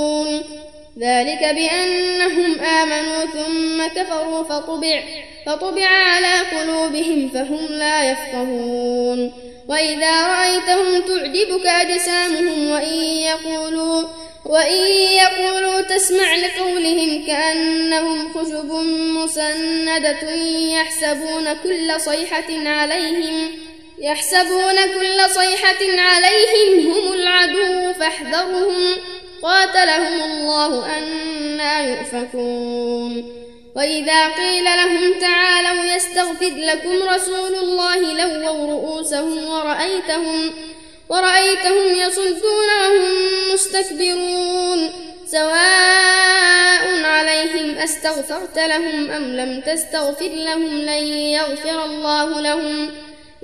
يعملون ذلك بأنهم آمنوا ثم كفروا فطبع فطبع على قلوبهم فهم لا يفقهون. وإذا رأيتهم تعجبك أجسامهم وإن يقولوا وإن يقولوا تسمع لقولهم كأنهم خشب مسندة يحسبون كل صيحة عليهم يحسبون كل صيحة عليهم هم العدو فاحذرهم. قاتلهم الله أنا يؤفكون. وإذا قيل لهم تعالوا يستغفر لكم رسول الله لووا رؤوسهم ورأيتهم ورأيتهم يصدون وهم مستكبرون. سواء عليهم أستغفرت لهم أم لم تستغفر لهم لن يغفر الله لهم.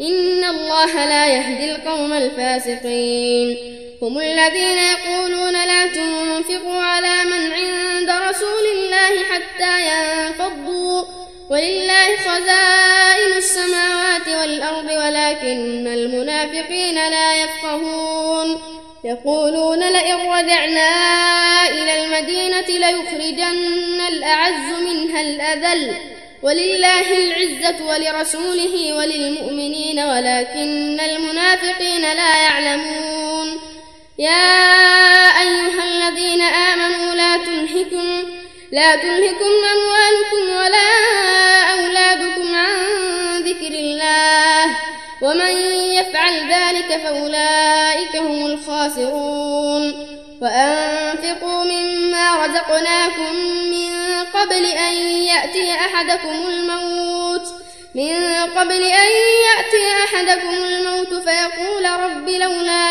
إن الله لا يهدي القوم الفاسقين. هم الذين يقولون حتى ينفضوا. ولله خزائن السماوات والأرض ولكن المنافقين لا يفقهون. يقولون لئن رجعنا إلى المدينة ليخرجن الأعز منها الأذل. ولله العزة ولرسوله وللمؤمنين ولكن المنافقين لا يعلمون. يا لا تلهكم أموالكم ولا أولادكم عن ذكر الله ومن يفعل ذلك فأولئك هم الخاسرون. وأنفقوا مما رزقناكم من قبل أن يأتي أحدكم الموت. من قبل أن يأتي أحدكم الموت فيقول رب لولا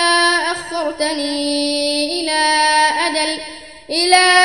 أخرتني إلى أجل إلى